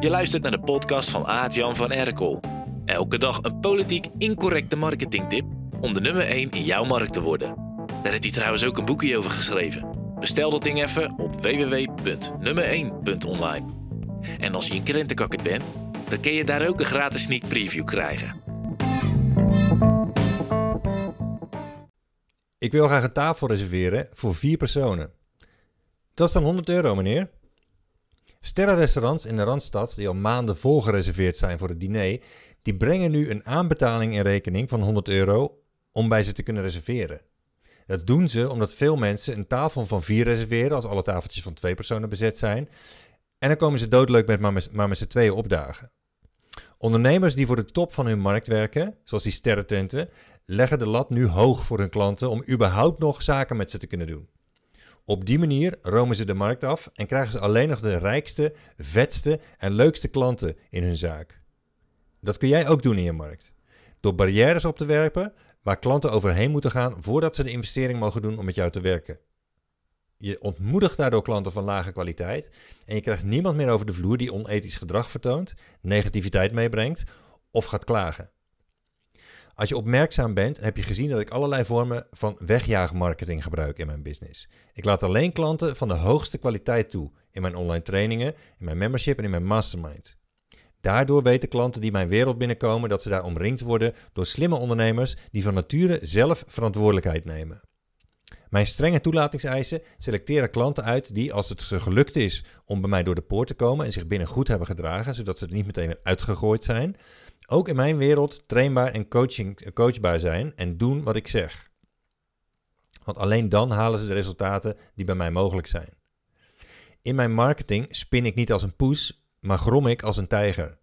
Je luistert naar de podcast van Aart-Jan van Erkel. Elke dag een politiek incorrecte marketingtip om de nummer 1 in jouw markt te worden. Daar heeft hij trouwens ook een boekje over geschreven. Bestel dat ding even op www.nummer1.online. En als je een krentenkakker bent, dan kun je daar ook een gratis sneak preview krijgen. Ik wil graag een tafel reserveren voor vier personen. Dat is dan 100 euro, meneer. Sterrenrestaurants in de Randstad, die al maanden vol gereserveerd zijn voor het diner, die brengen nu een aanbetaling in rekening van 100 euro om bij ze te kunnen reserveren. Dat doen ze omdat veel mensen een tafel van vier reserveren als alle tafeltjes van twee personen bezet zijn. En dan komen ze doodleuk met maar met, maar met z'n tweeën opdagen. Ondernemers die voor de top van hun markt werken, zoals die sterrententen, leggen de lat nu hoog voor hun klanten om überhaupt nog zaken met ze te kunnen doen. Op die manier romen ze de markt af en krijgen ze alleen nog de rijkste, vetste en leukste klanten in hun zaak. Dat kun jij ook doen in je markt. Door barrières op te werpen waar klanten overheen moeten gaan voordat ze de investering mogen doen om met jou te werken. Je ontmoedigt daardoor klanten van lage kwaliteit en je krijgt niemand meer over de vloer die onethisch gedrag vertoont, negativiteit meebrengt of gaat klagen. Als je opmerkzaam bent, heb je gezien dat ik allerlei vormen van wegjaagmarketing gebruik in mijn business. Ik laat alleen klanten van de hoogste kwaliteit toe in mijn online trainingen, in mijn membership en in mijn mastermind. Daardoor weten klanten die mijn wereld binnenkomen dat ze daar omringd worden door slimme ondernemers die van nature zelf verantwoordelijkheid nemen. Mijn strenge toelatingseisen selecteren klanten uit die, als het ze gelukt is om bij mij door de poort te komen en zich binnen goed hebben gedragen, zodat ze er niet meteen uitgegooid zijn, ook in mijn wereld trainbaar en coaching, coachbaar zijn en doen wat ik zeg. Want alleen dan halen ze de resultaten die bij mij mogelijk zijn. In mijn marketing spin ik niet als een poes, maar grom ik als een tijger.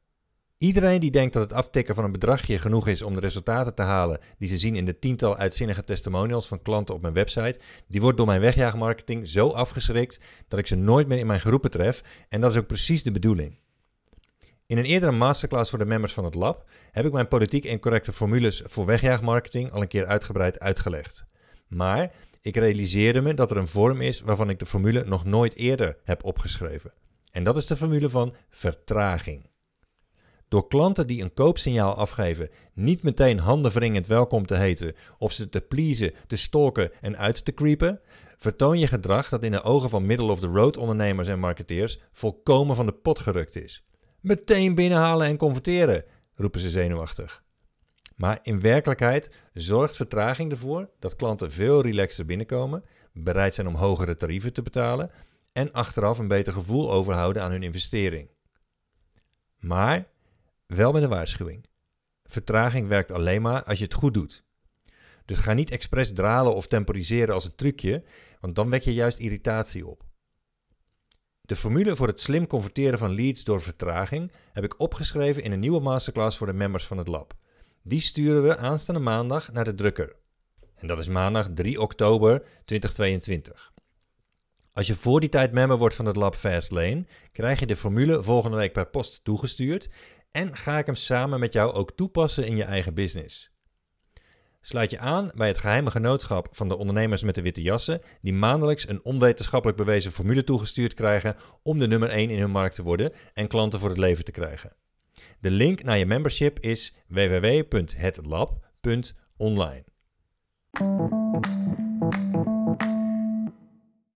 Iedereen die denkt dat het aftikken van een bedragje genoeg is om de resultaten te halen die ze zien in de tiental uitzinnige testimonials van klanten op mijn website, die wordt door mijn wegjaagmarketing zo afgeschrikt dat ik ze nooit meer in mijn groepen tref en dat is ook precies de bedoeling. In een eerdere masterclass voor de members van het lab heb ik mijn politiek incorrecte formules voor wegjaagmarketing al een keer uitgebreid uitgelegd. Maar ik realiseerde me dat er een vorm is waarvan ik de formule nog nooit eerder heb opgeschreven. En dat is de formule van vertraging. Door klanten die een koopsignaal afgeven niet meteen handenwringend welkom te heten of ze te pleasen, te stalken en uit te creepen, vertoon je gedrag dat in de ogen van middle-of-the-road ondernemers en marketeers volkomen van de pot gerukt is. Meteen binnenhalen en converteren, roepen ze zenuwachtig. Maar in werkelijkheid zorgt vertraging ervoor dat klanten veel relaxter binnenkomen, bereid zijn om hogere tarieven te betalen en achteraf een beter gevoel overhouden aan hun investering. Maar wel met een waarschuwing. Vertraging werkt alleen maar als je het goed doet. Dus ga niet expres dralen of temporiseren als een trucje, want dan wek je juist irritatie op. De formule voor het slim converteren van leads door vertraging heb ik opgeschreven in een nieuwe masterclass voor de members van het lab. Die sturen we aanstaande maandag naar de drukker. En dat is maandag 3 oktober 2022. Als je voor die tijd member wordt van het lab Fastlane, krijg je de formule volgende week per post toegestuurd en ga ik hem samen met jou ook toepassen in je eigen business. Sluit je aan bij het geheime genootschap van de ondernemers met de witte jassen, die maandelijks een onwetenschappelijk bewezen formule toegestuurd krijgen om de nummer 1 in hun markt te worden en klanten voor het leven te krijgen. De link naar je membership is www.hetlab.online.